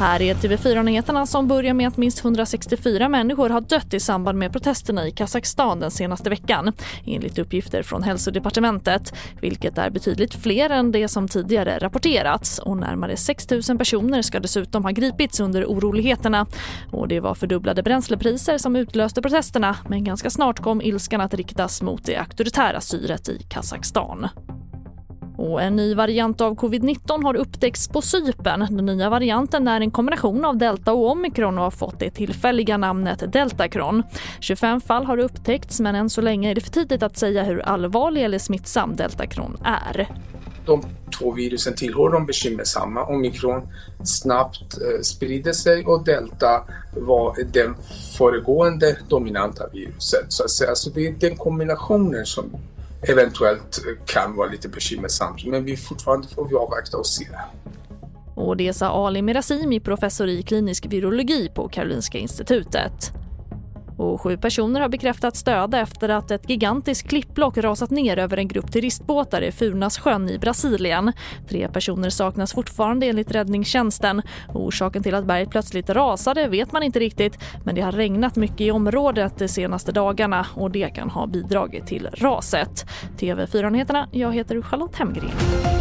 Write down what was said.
Här är TV4-nyheterna som börjar med att minst 164 människor har dött i samband med protesterna i Kazakstan den senaste veckan, enligt uppgifter från hälsodepartementet, vilket är betydligt fler än det som tidigare rapporterats. Och närmare 6 000 personer ska dessutom ha gripits under oroligheterna. Och det var fördubblade bränslepriser som utlöste protesterna, men ganska snart kom ilskan att riktas mot det auktoritära styret i Kazakstan. Och en ny variant av covid-19 har upptäckts på Cypern. Den nya varianten är en kombination av delta och omikron och har fått det tillfälliga namnet deltacron. 25 fall har upptäckts men än så länge är det för tidigt att säga hur allvarlig eller smittsam deltacron är. De två virusen tillhör de bekymmersamma. Omikron snabbt eh, sprider sig och delta var den föregående dominanta viruset. Så, att säga. så det är den kombinationen som eventuellt kan vara lite bekymmersamt. Men vi fortfarande får vi avvakta och se. Och det sa Ali Mirazimi, professor i klinisk virologi på Karolinska institutet. Och sju personer har bekräftats döda efter att ett gigantiskt klippblock rasat ner över en grupp turistbåtar i Furnassjön i Brasilien. Tre personer saknas fortfarande enligt räddningstjänsten. Orsaken till att berget plötsligt rasade vet man inte riktigt men det har regnat mycket i området de senaste dagarna och det kan ha bidragit till raset. TV4-nyheterna, jag heter Charlotte Hemgren.